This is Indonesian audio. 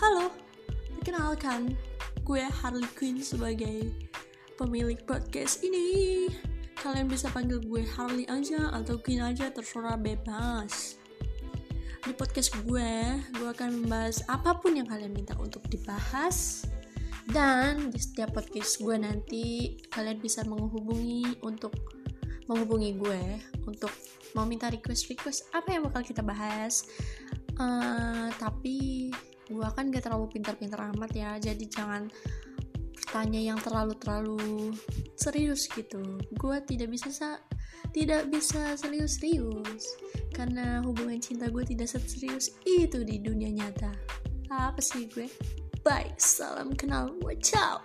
Halo, perkenalkan, gue Harley Quinn sebagai pemilik podcast ini. Kalian bisa panggil gue Harley aja atau Quinn aja, terserah bebas. Di podcast gue, gue akan membahas apa pun yang kalian minta untuk dibahas. Dan di setiap podcast gue nanti, kalian bisa menghubungi untuk menghubungi gue untuk mau minta request-request apa yang bakal kita bahas. Uh, tapi gue kan gak terlalu pintar-pintar amat ya jadi jangan tanya yang terlalu-terlalu serius gitu. Gue tidak bisa sa tidak bisa serius-serius karena hubungan cinta gue tidak serius itu di dunia nyata. Apa sih gue? Bye salam kenal ciao